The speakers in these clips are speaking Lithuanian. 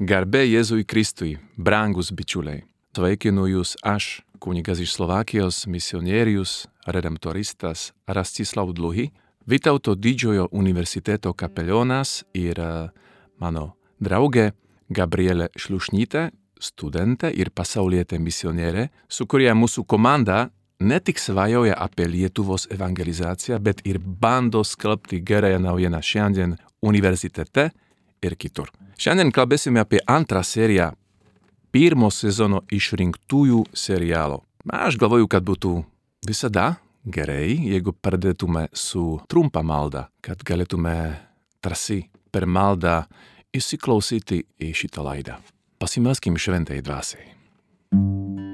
Garbė Jėzui Kristui, brangus bičiuliai. Sveikinu jūs aš, kunigas iš Slovakijos, misionierius, redemptoristas Rastislav Dluhi, Vytauto didžiojo universiteto kapelionas ir mano draugė Gabrielė Šliušnytė, studentė ir pasaulietė misionierė, su kuria mūsų komanda ne tik svajoja apie Lietuvos evangelizaciją, bet ir bando skelbti gerąją naujieną šiandien universitete ir kitur. Šiandien kalbėsime apie antrą seriją pirmo sezono išrinktųjų serialo. Aš galvoju, kad būtų visada gerai, jeigu pradėtume su trumpa malda, kad galėtume tarsi per maldą įsiklausyti į šitą laidą. Pasimaskim šventai dvasiai. tavo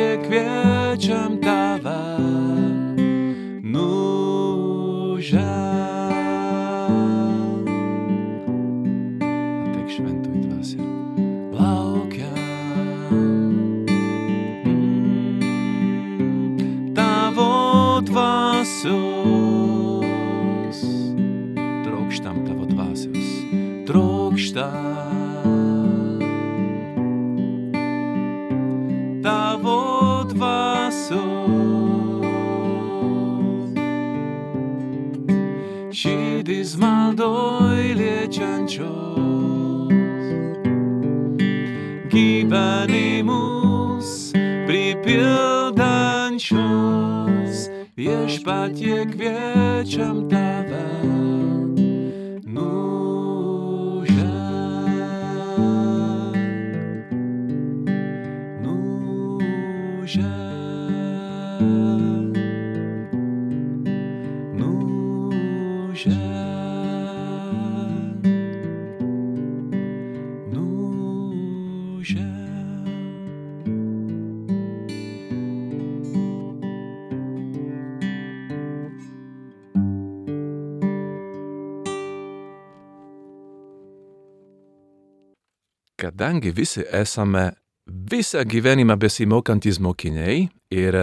je kviečem tá váš. Maldoj liečiančios, gyvenimus pripildančios, viešpatie kviečiam tave. Kadangi visi esame visą gyvenimą besimokantys mokiniai ir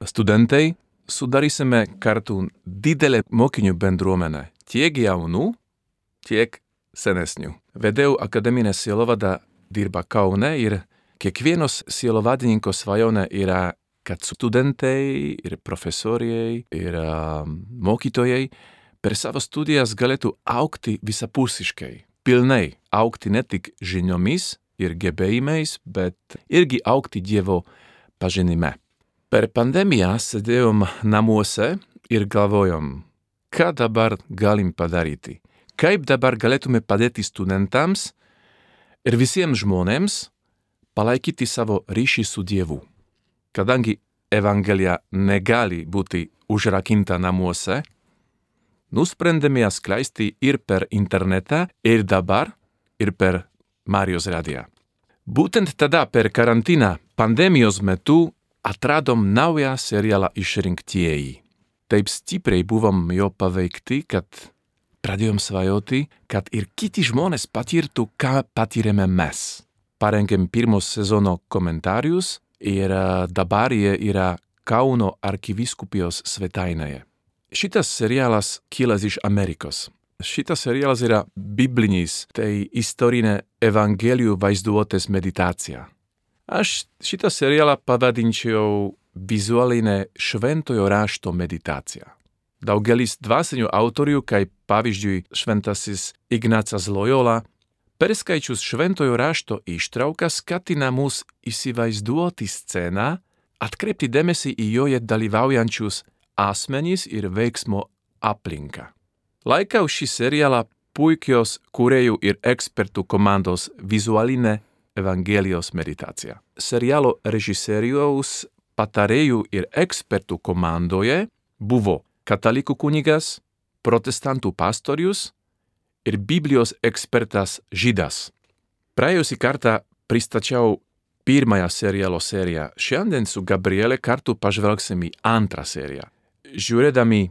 studentai, sudarysime kartu didelę mokinių bendruomenę, tiek jaunų, tiek senesnių. Vedėjau akademinę sielovadą dirba Kaune ir kiekvienos sielovadininko svajonė yra, kad studentai ir profesoriai ir um, mokytojai per savo studijas galėtų aukti visapusiškai, pilnai aukti ne tik žiniomis ir gebėjimais, bet irgi aukti Dievo pažinime. Per pandemiją sėdėjom namuose ir galvojom, ką dabar galim padaryti, kaip dabar galėtume padėti studentams ir visiems žmonėms palaikyti savo ryšį su Dievu. Kadangi Evangelija negali būti užrakinta namuose, nusprendėme ją skleisti ir per internetą, ir dabar, ir per Marijos radiją. Būtent tada per karantiną pandemijos metu atradom naują serialą išrinktieji. Taip stipriai buvom jo paveikti, kad pradėjom svajoti, kad ir kiti žmonės patirtų, ką patyrėme mes. Parengėm pirmo sezono komentarius ir dabar jie yra Kauno arkiviskupijos svetainėje. Šitas serialas kilęs iš Amerikos. Šitas serialas yra biblinis, tai istorinė Evangelijų vaizduotės meditacija. Aš šitą serialą pavadinčiau vizualinė šventojo rašto meditacija. Daugelis dvasinių autorių, kaip pavyzdžiui šventasis Ignacas Loyola, perskaičius šventojo rašto ištrauką skatina mus įsivaizduoti sceną, atkreipti dėmesį į joje dalyvaujančius asmenys ir veiksmo aplinką. Laikau šį serialą puikios kūrėjų ir ekspertų komandos vizualinė Evangelijos meditacija. Serialo režisieriaus patarėjų ir ekspertų komandoje buvo katalikų kunigas, protestantų pastorius ir Biblijos ekspertas žydas. Praėjusį kartą pristačiau pirmąją serialo seriją. Šiandien su Gabriele kartu pažvelgsim į antrą seriją. Žiūrėdami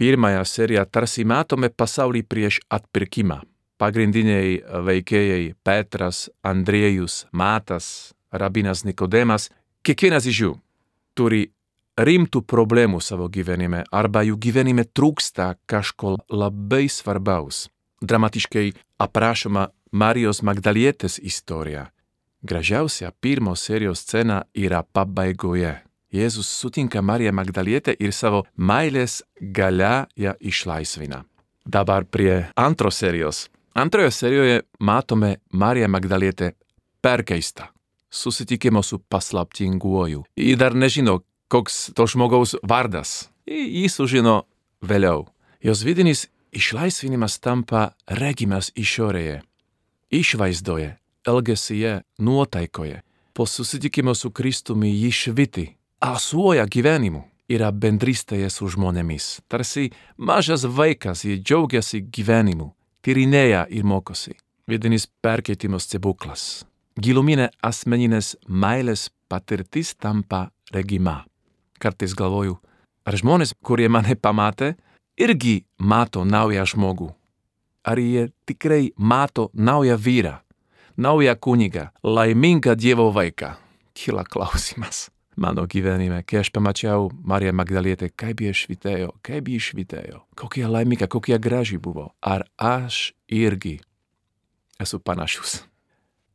pirmąją seriją tarsi matome pasaulį prieš atpirkimą. Pagrindiniai veikėjai Petras, Andriejus, Matas, rabinas Nikodemas, kiekvienas iš jų turi rimtų problemų savo gyvenime arba jų gyvenime trūksta kažko labai svarbaus. Dramatiškai aprašoma Marijos Magdalietės istorija. Gražiausia pirmo serijos scena yra pabaigoje. Jėzus sutinka Mariją Magdalietę ir savo meilės gale ją išlaisvina. Dabar prie antros serijos. Antroje serijoje matome Mariją Magdalietę perkeistą. Susitikimo su paslaptinguoju. Ji dar nežino, koks to žmogaus vardas. Jį sužino vėliau. Jos vidinis išlaisvinimas tampa regimas išorėje, išvaizdoje, elgesyje, nuotaikoje. Po susitikimo su Kristumi jį šviti, asuoja gyvenimu, yra bendrystėje su žmonėmis. Tarsi mažas vaikas jį džiaugiasi gyvenimu, tyrinėja ir mokosi. Vidinis perkeitimas stebuklas. Giluminė asmeninės meilės patirtis tampa regima. Kartais galvoju, ar žmonės, kurie mane pamatė, irgi mato naują žmogų. Ar jie tikrai mato naują vyrą, naują kunigą, laimingą Dievo vaiką? Kyla klausimas mano gyvenime, kai aš pamačiau Mariją Magdalietę, kaip jie švitėjo, kaip jie švitėjo, kokia laiminga, kokia graži buvo. Ar aš irgi esu panašus?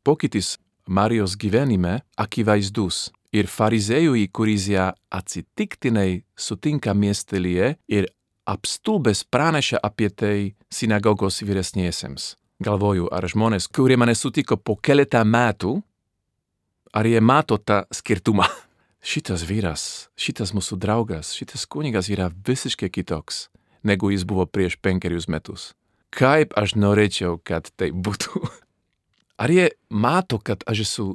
Pokytis Marijos gyvenime akivaizdus ir farizėjui, kuris ją atsitiktinai sutinka miestelyje ir apstulbęs praneša apie tai sinagogos vyresniesiems. Galvoju, ar žmonės, kurie mane sutiko po keletą metų, ar jie mato tą skirtumą. Šitas vyras, šitas mūsų draugas, šitas kunigas yra visiškai kitoks, negu jis buvo prieš penkerius metus. Kaip aš norėčiau, kad tai būtų. Ar jie mato, kad aš esu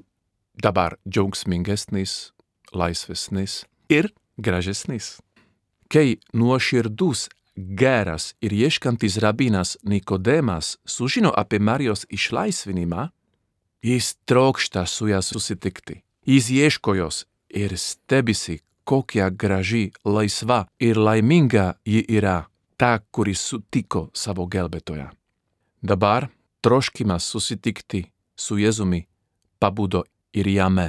dabar džiaugsmingesnis, laisvesnis ir gražesnis? Kai nuoširdus, geras ir ieškantis rabinas Nikodemas sužino apie Marijos išlaisvinimą, jis trokšta su ja susitikti. Jis ieško jos ir stebisi, kokia graži, laisva ir laiminga ji yra, ta, kuri sutiko savo gelbėtoją. Dabar troškimas susitikti su Jėzumi pabudo ir jame,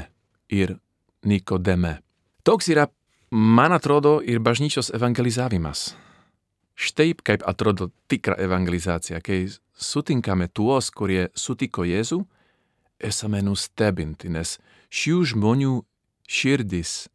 ir Nikodeme. Toks yra, man atrodo, ir bažnyčios evangelizavimas. Štai kaip atrodo tikra evangelizacija, kai sutinkame tuos, kurie sutiko Jėzų, esame nustebinti, nes šių žmonių širdis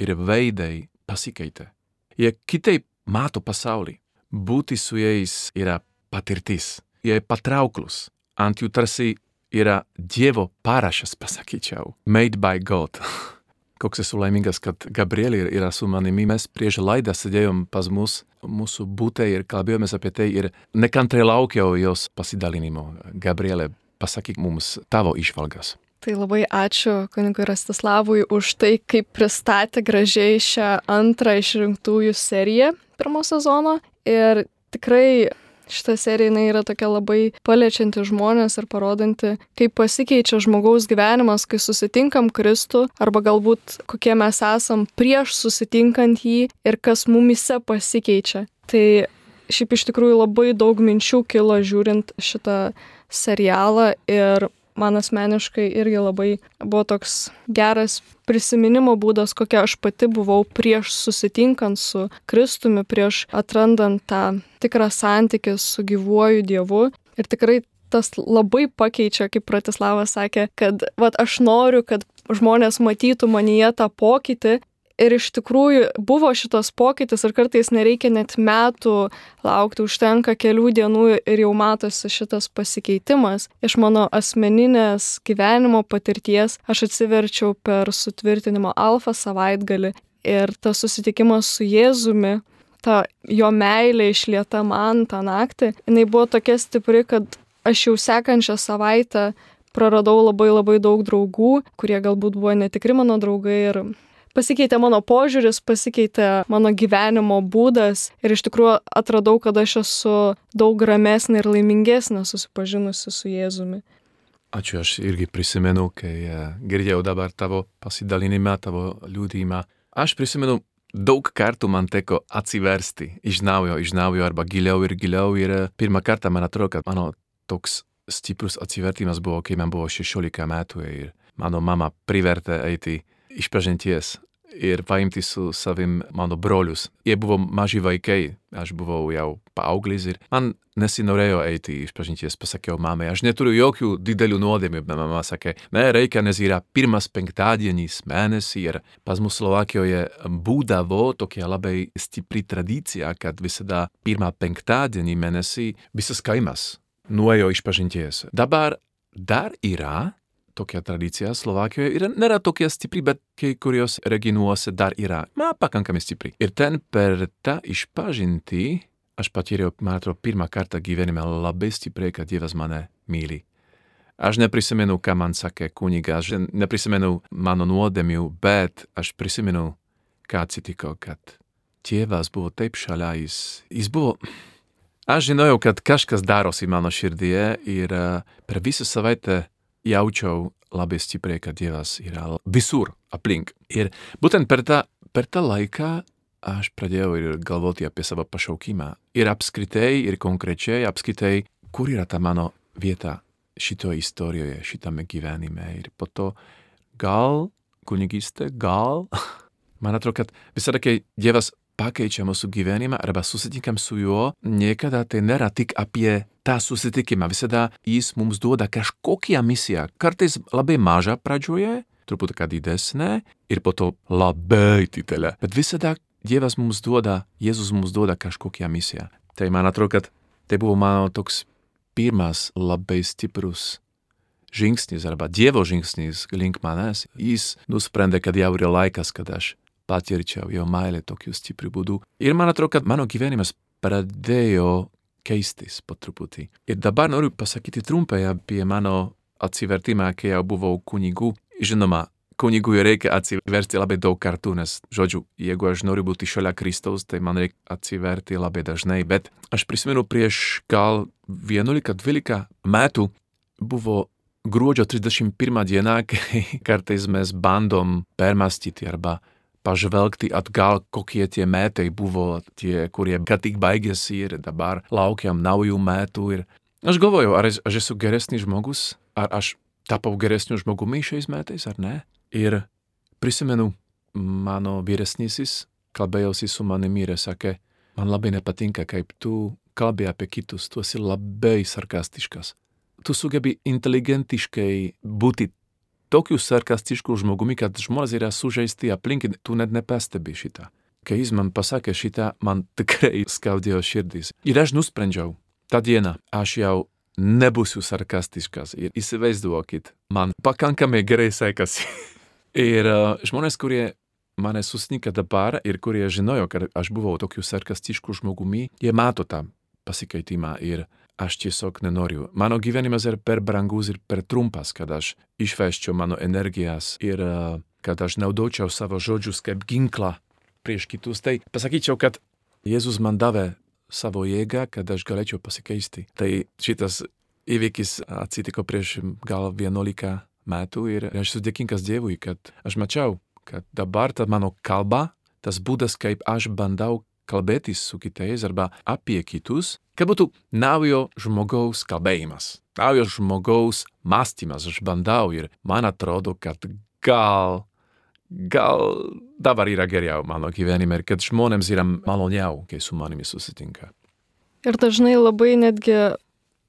ir veidai pasikeitė. Jie kitaip mato pasaulį. Būti su jais yra patirtis. Jie patrauklus. Ant jų tarsi yra Dievo parašas, pasakyčiau. Made by God. Koks esu laimingas, kad Gabrielė yra su manimi. Mes prieš laidą sėdėjom pas mus, mūsų būtė ir kalbėjomės apie tai ir nekantrai laukiau jos pasidalinimo. Gabrielė, pasakyk mums tavo išvalgas. Tai labai ačiū kunigui Rastislavui už tai, kaip pristatė gražiai šią antrą išrinktųjų seriją pirmo sezono. Ir tikrai šita serija jinai yra tokia labai paliečianti žmonės ir parodanti, kaip pasikeičia žmogaus gyvenimas, kai susitinkam Kristų, arba galbūt kokie mes esam prieš susitinkant jį ir kas mumise pasikeičia. Tai šiaip iš tikrųjų labai daug minčių kilo žiūrint šitą serialą ir man asmeniškai irgi labai buvo toks geras prisiminimo būdas, kokia aš pati buvau prieš susitinkant su Kristumi, prieš atrandant tą tikrą santykį su gyvuoju Dievu. Ir tikrai tas labai pakeičia, kaip Pratislavas sakė, kad vat, aš noriu, kad žmonės matytų manyje tą pokytį Ir iš tikrųjų buvo šitas pokytis ir kartais nereikia net metų laukti, užtenka kelių dienų ir jau matosi šitas pasikeitimas. Iš mano asmeninės gyvenimo patirties aš atsiverčiau per sutvirtinimo alfa savaitgalį ir tas susitikimas su Jėzumi, ta jo meilė išlieta man tą naktį, jinai buvo tokia stipri, kad aš jau sekančią savaitę praradau labai labai daug draugų, kurie galbūt buvo netikri mano draugai ir pasikeitė mano požiūris, pasikeitė mano gyvenimo būdas ir iš tikrųjų atradau, kad aš esu daug ramesnė ir laimingesnė susipažinusi su Jėzumi. Ačiū, aš irgi prisimenu, kai e, girdėjau dabar tavo pasidalinimą, tavo liūdimą. Aš prisimenu, daug kartų man teko atsiversti iš naujo, iš naujo arba giliau ir giliau. Ir e, pirmą kartą man atrodo, kad mano toks stiprus atsivertimas buvo, kai man buvo 16 metų ir mano mama privertė eiti išpažinties ir paimti su savim mano brolius. Jie buvo maži vaikai, aš buvau jau paauglys ir man nesinorėjo eiti išpažinties, pasakiau mamai, aš neturiu jokių didelių nuodėmių, mama sakė, ne, reikia, nes yra pirmas penktadienis mėnesį ir pas mus Slovakijoje būdavo tokia labai stipri tradicija, kad visada pirmā penktadienį mėnesī visas kaimas nuėjo išpažinties. Dabar dar yra tokia tradicija Slovakijoje ir nėra tokia stipri, bet kai kurios regionuose dar yra, ma, pakankamai stipri. Ir ten per tą išpažinti aš patyriau, man atrodo, pirmą kartą gyvenime labai stipriai, kad Dievas mane myli. Aš neprisimenu, ką man sakė kunigas, aš neprisimenu mano nuodėmių, bet aš prisimenu, ką atsitiko, kad tėvas buvo taip šalia, jis, jis buvo... Aš žinojau, kad kažkas darosi mano širdyje ir per visą savaitę jaučiau labai stipriai, kad Dievas yra visur aplink. Ir būtent per tą, per tą laiką aš pradėjau ir galvoti apie savo pašaukimą. Ir apskritai, ir konkrečiai apskritai, kur yra ta mano vieta šitoje istorijoje, šitame gyvenime. Ir po to gal kunigystė, gal. Man atrodo, kad visada, kai Dievas pakeičia mūsų gyvenimą arba susitinkam su juo, niekada tai nėra tik apie tą susitikimą. Visada jis mums duoda kažkokią misiją. Kartais labai mažą pradžioje, truputį ką didesnė ir po to labai didelė. Bet visada Dievas mums duoda, Jėzus mums duoda kažkokią misiją. Tai man atrodo, kad tai buvo mano toks pirmas labai stiprus žingsnis arba Dievo žingsnis link manęs. Jis nusprendė, kad jau yra laikas, kad aš patirčiau jo meilę tokiu stipriu būdu. Ir man atrodo, kad mano gyvenimas pradėjo keistis po truputį. Ir dabar noriu pasakyti trumpai apie mano atsivertimą, kai jau buvau kunigu. Žinoma, kunigui reikia atsiverti labai daug kartų, nes, žodžiu, jeigu aš noriu būti šalia Kristaus, tai man reikia atsiverti labai dažnai. Bet aš prisimenu prieš gal 11-12 metų buvo gruodžio 31 diena, kai kartais mes bandom permastyti arba pažvelgti atgal, kokie tie metai buvo, tie, kurie ką tik baigėsi ir dabar laukiam naujų metų. Ir aš galvoju, ar aš esu geresnis žmogus, ar aš tapau geresniu žmogumi šiais metais, ar ne. Ir prisimenu, mano vyresnysis kalbėjosi su manimi ir sakė, man labai nepatinka, kaip tu kalbė apie kitus, tu esi labai sarkastiškas. Tu sugebi inteligentiškai būti tokiu sarkastišku žmogumi, kad žmonės yra sužeisti aplink, tu net nepastebi šitą. Kai jis man pasakė šitą, man tikrai skaudėjo širdis. Ir aš nusprendžiau, tą dieną aš jau nebūsiu sarkastiškas. Ir įsivaizduokit, man pakankamai gerai sekasi. ir uh, žmonės, kurie mane sustinka dabar ir kurie žinojo, kad aš buvau tokiu sarkastišku žmogumi, jie mato tą pasikeitimą ir aš tiesiog nenoriu. Mano gyvenimas yra per brangus ir per trumpas, kad aš išveščiau mano energijas ir uh, kad aš naudočiau savo žodžius kaip ginklą prieš kitus. Tai pasakyčiau, kad Jėzus man davė savo jėgą, kad aš galėčiau pasikeisti. Tai šitas įvykis atsitiko prieš gal 11 metų ir aš esu dėkingas Dievui, kad aš mačiau, kad dabar ta mano kalba, tas būdas, kaip aš bandau kalbėtis su kitais arba apie kitus, kad būtų naujo žmogaus kalbėjimas, naujo žmogaus mąstymas. Aš bandau ir man atrodo, kad gal, gal dabar yra geriau mano gyvenime ir kad žmonėms yra maloniau, kai su manimi susitinka. Ir dažnai labai netgi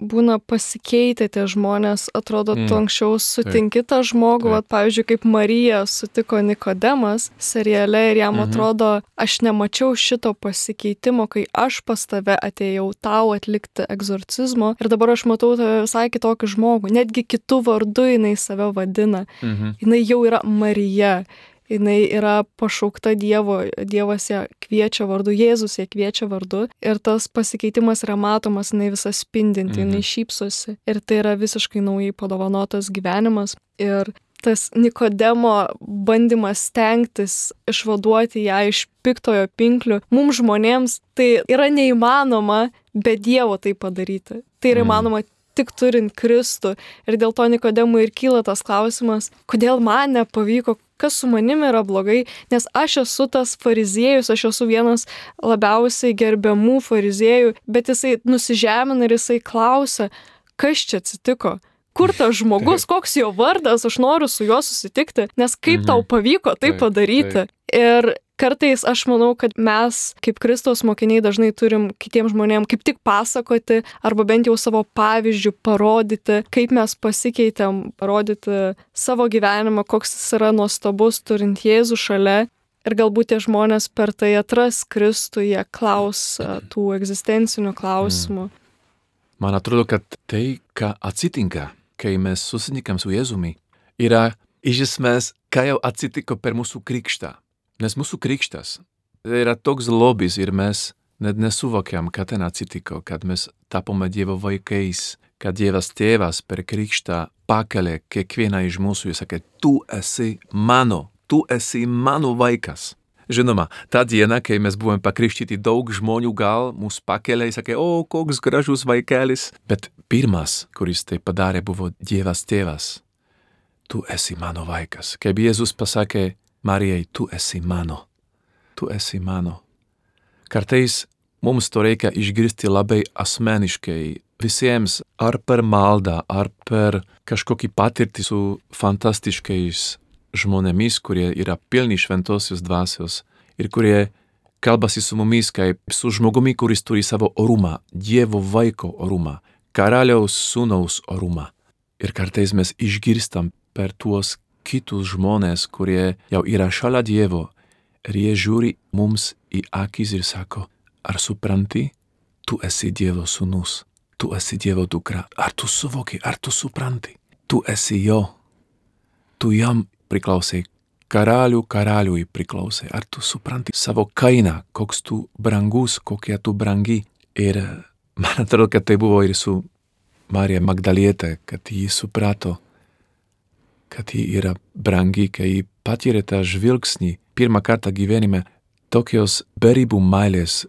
būna pasikeitę tie žmonės, atrodo, mm. tu anksčiau sutinki tą žmogų, Taip. Vat, pavyzdžiui, kaip Marija sutiko Nikodemas seriale ir jam mm -hmm. atrodo, aš nemačiau šito pasikeitimo, kai aš pas tave atėjau tau atlikti egzorcizmo ir dabar aš matau tave visai kitokį žmogų, netgi kitų vardų jinai save vadina, mm -hmm. jinai jau yra Marija. Jinai yra pašaukta Dievo, Dievas ją kviečia vardu, Jėzus ją kviečia vardu ir tas pasikeitimas yra matomas, jinai visą spindinti, jinai Mhm. šypsosi ir tai yra visiškai naujai padovanotas gyvenimas ir tas Nikodemo bandymas stengtis išvaduoti ją iš piktojo pinklių, mums žmonėms tai yra neįmanoma be Dievo tai padaryti. Tai yra Mm. įmanoma tik turint Kristų. Ir dėl to Nikodemui ir kyla tas klausimas, kodėl man nepavyko, kas su manimi yra blogai, nes aš esu tas fariziejus, aš esu vienas labiausiai gerbiamų fariziejų, bet jisai nusižemina ir jisai klausia, kas čia atsitiko. Kur tas žmogus, koks jo vardas, aš noriu su juo susitikti, nes kaip Mhm. tau pavyko tai padaryti. Ir kartais aš manau, kad mes kaip Kristaus mokiniai dažnai turim kitiems žmonėms kaip tik pasakoti arba bent jau savo pavyzdžių parodyti, kaip mes pasikeitėm, parodyti savo gyvenimą, koks jis yra nuostabus turint Jėzų šalia. Ir galbūt tie žmonės per tai atras Kristų, jie klaus a, tų egzistencinių klausimų. Man atrodo, kad tai, ką atsitinka, kai mes susitinkam su Jėzumi, yra iš esmės, ką jau atsitiko per mūsų krikštą. Nes mūsų krikštas yra toks lobis ir mes net nesuvokiam, ką ten atsitiko, kad mes tapome Dievo vaikais, kad Dievas tėvas per krikštą pakelia kiekvieną iš mūsų ir sakė, tu esi mano, tu esi mano vaikas. Žinoma, tą dieną, kai mes buvome pakrikštyti, daug žmonių gal mus pakelia ir sakė, o, koks gražus vaikelis. Bet pirmas, kuris tai padarė, buvo Dievas tėvas. Tu esi mano vaikas. Kaip Jėzus pasakė Marijai, tu esi mano. Tu esi mano. Kartais mums to reikia išgirsti labai asmeniškai visiems, ar per maldą, ar per kažkokį patirtį su fantastiškais žmonėmis, kurie yra pilni šventosios dvasios ir kurie kalbasi su mumis kaip su žmogumi, kuris turi savo orumą, Dievo vaiko orumą, karaliaus sūnaus orumą. Ir kartais mes išgirstam per tuos kitus žmonės, kurie jau yra šalia Dievo ir jie žiūri mums į akis ir sako, ar supranti, tu esi Dievo sūnus, tu esi Dievo dukra, ar tu suvoki, ar tu supranti, tu esi jo, tu jam priklausai, karalių karaliui priklausai, ar tu supranti savo kainą, koks tu brangus, kokia tu brangi. Ir man atrodo, kad tai buvo ir su Marija Magdalietė, kad ji suprato, kad ji yra brangi, kai ji patyrė tą žvilgsnį pirmą kartą gyvenime, tokios beribų meilės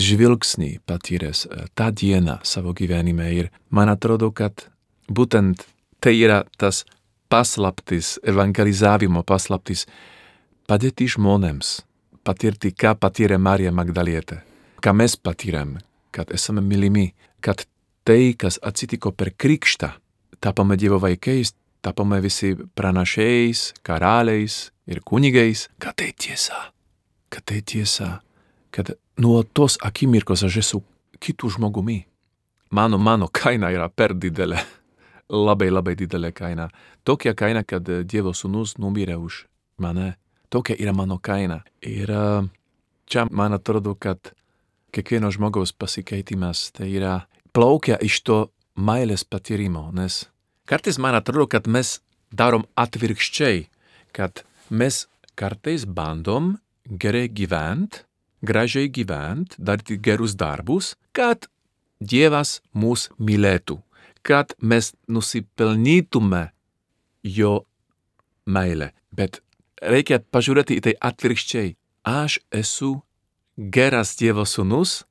žvilgsnį patyręs e, tą dieną savo gyvenime. Ir man atrodo, kad būtent tai yra tas paslaptis, evangelizavimo paslaptis, padėti žmonėms patirti, ką patyrė Marija Magdalietė, ką mes patyrėm, kad esame mylimi, kad tai, kas atsitiko per krikštą, tapome Dievo vaikais, tapome visi pranašiais, karaliais ir kunigais, kad tai tiesa, kad tai tiesa, kad nuo tos akimirkos aš esu kitų žmogumi. Mano, mano kaina yra per didelė, labai labai didelė kaina. Tokia kaina, kad Dievo sūnus numirė už mane. Tokia yra mano kaina. Ir uh, čia man atrodo, kad kiekvieno žmogaus pasikeitimas tai yra plaukia iš to meilės patyrimo, nes kartais man atrodo, kad mes darom atvirkščiai, kad mes kartais bandom gerai gyventi, gražiai gyventi, daryti gerus darbus, kad Dievas mus mylėtų, kad mes nusipelnytume jo meilę. Bet reikia pažiūrėti į tai atvirkščiai. Aš esu geras Dievo sūnus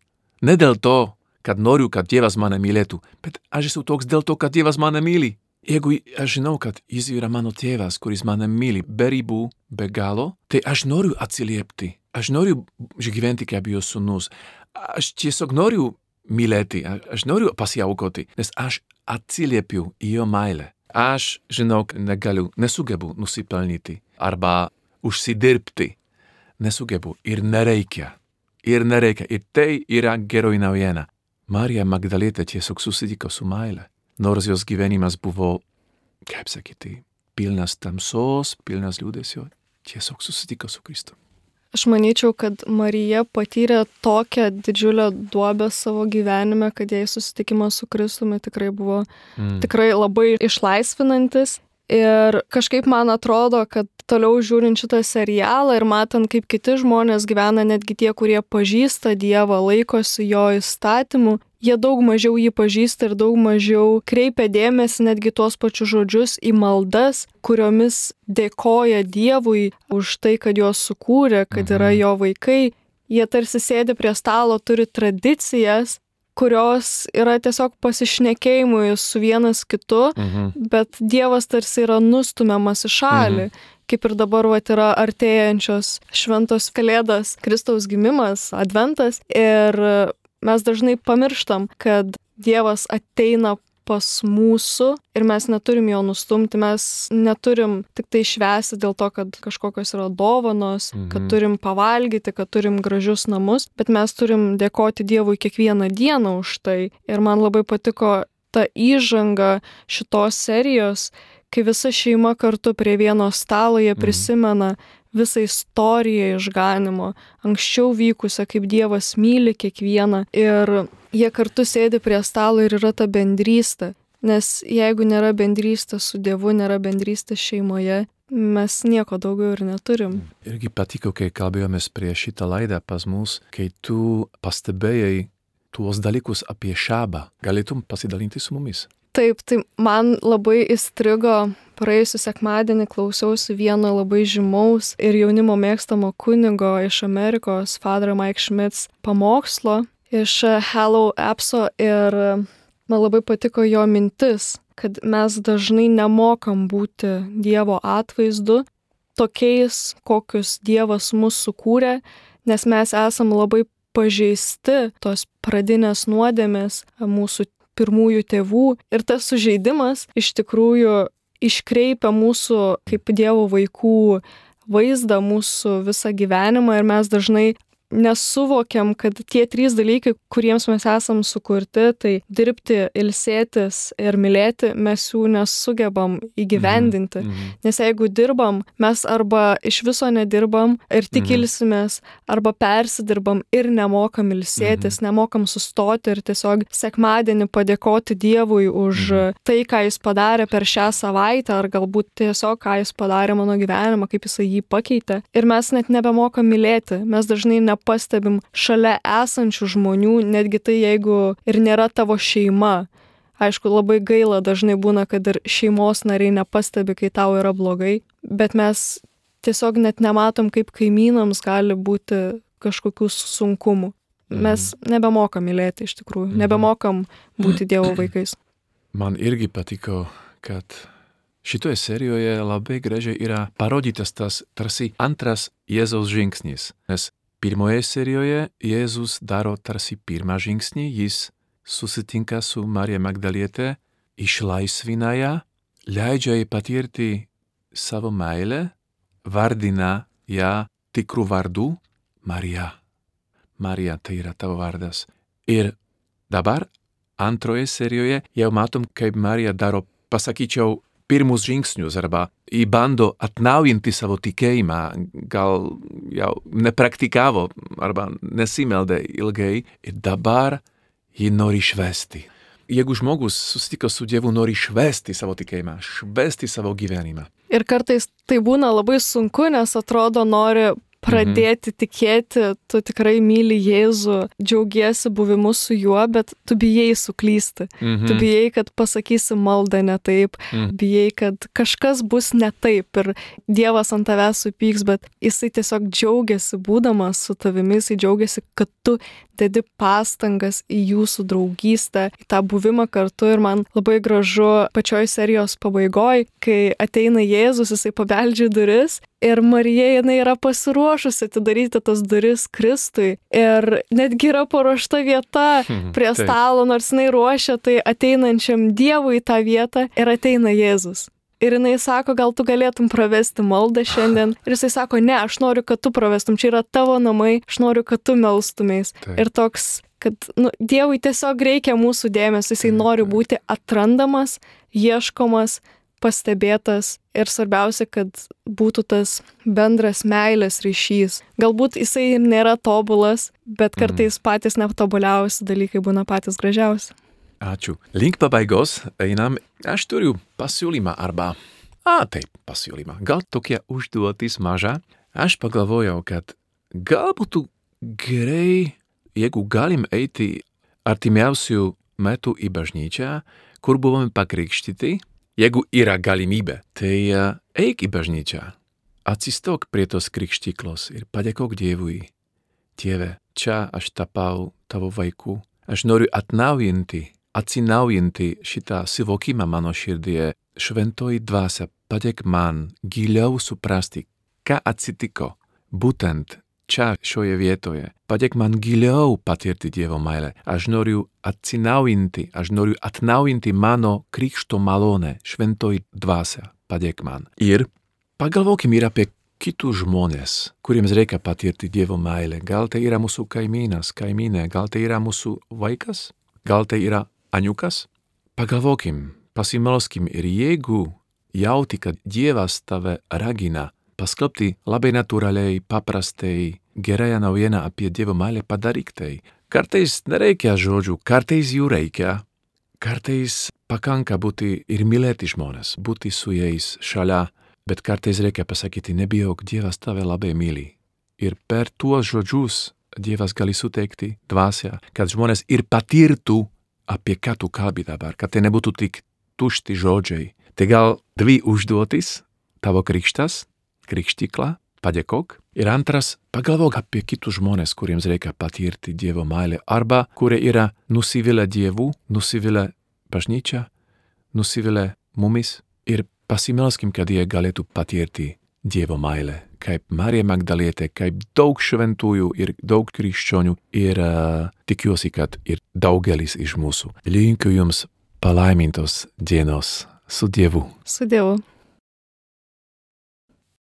ne dėl to, kad noriu, kad Dievas mane mylėtų, bet aš esu toks dėl to, kad Dievas mane myli. Jeigu aš žinau, kad jis yra mano tėvas, kuris mane myli be ribų, be galo, tai aš noriu atsiliepti. Aš noriu gyventi kaip jo sūnus. Aš tiesiog noriu mylėti, aš noriu pasiaukoti, nes aš atsiliepiu į jo meilę. Aš žinau, kad negaliu, nesugebu nusipelnyti arba užsidirbti. Nesugebu ir nereikia. Ir nereikia. Ir tai yra geroji naujiena. Marija Magdalėtė tiesiog susitiko su meile. Nors jos gyvenimas buvo, kaip sakyti, pilnas tamsos, pilnas liūdėsio, tiesiog susitiko su Kristumi. Aš manyčiau, kad Marija patyrė tokią didžiulę duobę savo gyvenime, kad jai susitikimas su Kristumi tikrai buvo Mm. tikrai labai išlaisvinantis. Ir kažkaip man atrodo, kad toliau žiūrint šitą serialą ir matant, kaip kiti žmonės gyvena, netgi tie, kurie pažįsta Dievą, laikosi jo įstatymų, jie daug mažiau jį pažįsta ir daug mažiau kreipia dėmesį netgi tuos pačius žodžius į maldas, kuriomis dėkoja Dievui už tai, kad juos sukūrė, kad yra jo vaikai. Jie tarsi sėdi prie stalo, turi tradicijas, kurios yra tiesiog pasišnekėjimui su vienas kitu, Mhm. bet Dievas tarsi yra nustumiamas į šalį. Mhm. Kaip ir dabar vat, yra artėjančios šventos kalėdas, Kristaus gimimas, adventas. Ir mes dažnai pamirštam, kad Dievas ateina pas mūsų ir mes neturim jo nustumti, mes neturim tik tai švęsti dėl to, kad kažkokios yra dovanos, mhm. kad turim pavalgyti, kad turim gražius namus, bet mes turim dėkoti Dievui kiekvieną dieną už tai. Ir man labai patiko ta įžanga šitos serijos, kai visa šeima kartu prie vieno stalo jie prisimena visą istoriją išganimo, anksčiau vykusią, kaip Dievas myli kiekvieną ir jie kartu sėdi prie stalo ir yra ta bendrystė. Nes jeigu nėra bendrystės su Dievu, nėra bendrystės šeimoje, mes nieko daugiau ir neturim. Irgi patiko, kai kalbėjomės prieš šitą laidą pas mus, kai tu pastebėjai tuos dalykus apie šabą. Galėtum pasidalinti su mumis? Taip, tai man labai įstrigo praėjusią sekmadienį klausiausi vieno labai žymaus ir jaunimo mėgstamo kunigo iš Amerikos, Father Mike Schmitz, pamokslo iš Hello Appso ir man labai patiko jo mintis, kad mes dažnai nemokam būti Dievo atvaizdu, tokiais, kokius Dievas mūsų sukūrė, nes mes esam labai pažeisti tos pradinės nuodėmės mūsų pirmųjų tėvų. Ir tas sužeidimas iš tikrųjų iškreipia mūsų kaip Dievo vaikų vaizdą, mūsų visą gyvenimą. Ir mes dažnai nesuvokiam, kad tie trys dalykai, kuriems mes esam sukurti, tai dirbti, ilsėtis ir mylėti, mes jų nesugebam įgyvendinti. Mhm. Nes jeigu dirbam, mes arba iš viso nedirbam ir tik Mhm. ilsimės, arba persidirbam ir nemokam ilsėtis, nemokam sustoti ir tiesiog sekmadienį padėkoti Dievui už tai, ką Jis padarė per šią savaitę, ar galbūt tiesiog, ką Jis padarė mano gyvenimą, kaip Jisai jį pakeitė. Ir mes net nebemokam mylėti, mes dažnai nepastebim šalia esančių žmonių, netgi tai, jeigu ir nėra tavo šeima. Aišku, labai gaila dažnai būna, kad ir šeimos nariai nepastebi, kai tau yra blogai, bet mes tiesiog net nematom, kaip kaimynams gali būti kažkokių sunkumų. Mes nebemokam mylėti iš tikrųjų, nebemokam būti Dievo vaikais. Man irgi patiko, kad šitoje serijoje labai gražiai yra parodytas tas tarsi antras Jėzaus žingsnis. Nes pirmoje serijoje Jėzus daro tarsi pirmą žingsnį, jis susitinka su Marija Magdalietė, išlaisvina ją, leidžia jai patirti savo meilę, vardina ją tikrų vardų Marija. Marija tai yra tavo vardas. Ir dabar antroje serijoje jau matom, kaip Marija daro, pasakyčiau, pirmus žingsnius arba įbando atnaujinti savo tikėjimą, gal jau nepraktikavo arba nesimeldė ilgai ir dabar ji nori švesti. Jeigu žmogus susitiko su Dievu, nori švesti savo tikėjimą, švesti savo gyvenimą. Ir kartais tai būna labai sunku, nes atrodo nori pradėti tikėti, tu tikrai myli Jėzų, džiaugiesi buvimu su juo, bet tu bijai suklysti. Mhm. Tu bijai, kad pasakysi maldą ne taip, Mhm. bijai, kad kažkas bus ne taip ir Dievas ant tavęs supyks, bet jisai tiesiog džiaugiasi būdamas su tavimi, jisai džiaugiasi, kad tu dedi pastangas į jūsų draugystę, į tą buvimą kartu ir man labai gražu pačioj serijos pabaigoj, kai ateina Jėzus, jisai pabeldžia duris ir Marija jinai yra pasiruošusi atidaryti tas duris Kristui ir netgi yra paruošta vieta prie stalo, nors jinai ruošia tai ateinančiam Dievui į tą vietą ir ateina Jėzus. Ir jinai sako, gal tu galėtum pravesti maldą šiandien. Ir jisai sako, ne, aš noriu, kad tu pravestum, čia yra tavo namai, aš noriu, kad tu melstumės. Taip. Ir toks, kad nu, Dievui tiesiog reikia mūsų dėmesio, jisai nori būti atrandamas, ieškomas, pastebėtas ir svarbiausia, kad būtų tas bendras meilės ryšys. Galbūt jisai ir nėra tobulas, bet kartais patys netobuliausi dalykai būna patys gražiausi. Ačiū. Link pabaigos einam. Aš turiu pasiūlymą arba Ā, taip, pasiūlymā. Gal tokia užduotis maža. Aš pagalvojau, kad gal būtu gerai, jeigu galim eiti artimiausių metų į bažnyčią, kur buvome pakrikštyti, jeigu yra galimybė, tai uh, eik į bažnyčią, atsistok prie tos krikštyklos ir padėkok Dievui. Dieve, čia aš tapau tavo vaiku, aš noriu atnaujinti, atsinaujinti šitą suvokimą mano širdie. Šventoji dvasia, padėk man giliau suprasti, ką atsitiko būtent čia šioje vietoje. Padėk man giliau patirti Dievo meilę. Aš noriu atsinaujinti, aš noriu atnaujinti mano krikšto malonę, šventoji dvasia. Padėk man. Ir pagalvokim ir apie kitus žmonės, kuriems reikia patirti Dievo meilę. Gal tai yra mūsų kaimynas, kaimynė, gal tai yra mūsų vaikas, gal tai yra aniukas. Pagalvokim, pasimelskim ir jeigu jauti, kad Dievas tave ragina paskelbti labai natūraliai, paprastai, gerąją naujieną apie Dievo meilę, padaryk tai. Kartais nereikia žodžių, kartais jų reikia, kartais pakanka būti ir mylėti žmonės, būti su jais šalia, bet kartais reikia pasakyti, nebijok, Dievas tave labai myli. Ir per tuos žodžius Dievas gali suteikti dvasią, kad žmonės ir patirtų, apie ką tu kalbi dabar, kad tai nebūtų tik tušti žodžiai. Tai gal dvi užduotis, tavo krikštas, krikštykla, padėkok. Ir antras, pagalvok apie kitus žmonės, kuriems reikia patirti Dievo meilę, arba kurie yra nusivylę Dievu, nusivylę bažnyčia, nusivylę mumis ir pasimelskim, kad jie galėtų patirti Dievo meilę, kaip Marija Magdalietė, kaip daug šventųjų ir daug krikščionių ir uh, tikiuosi, kad ir daugelis iš mūsų. Linkiu jums palaimintos dienos su Dievu. Su Dievu.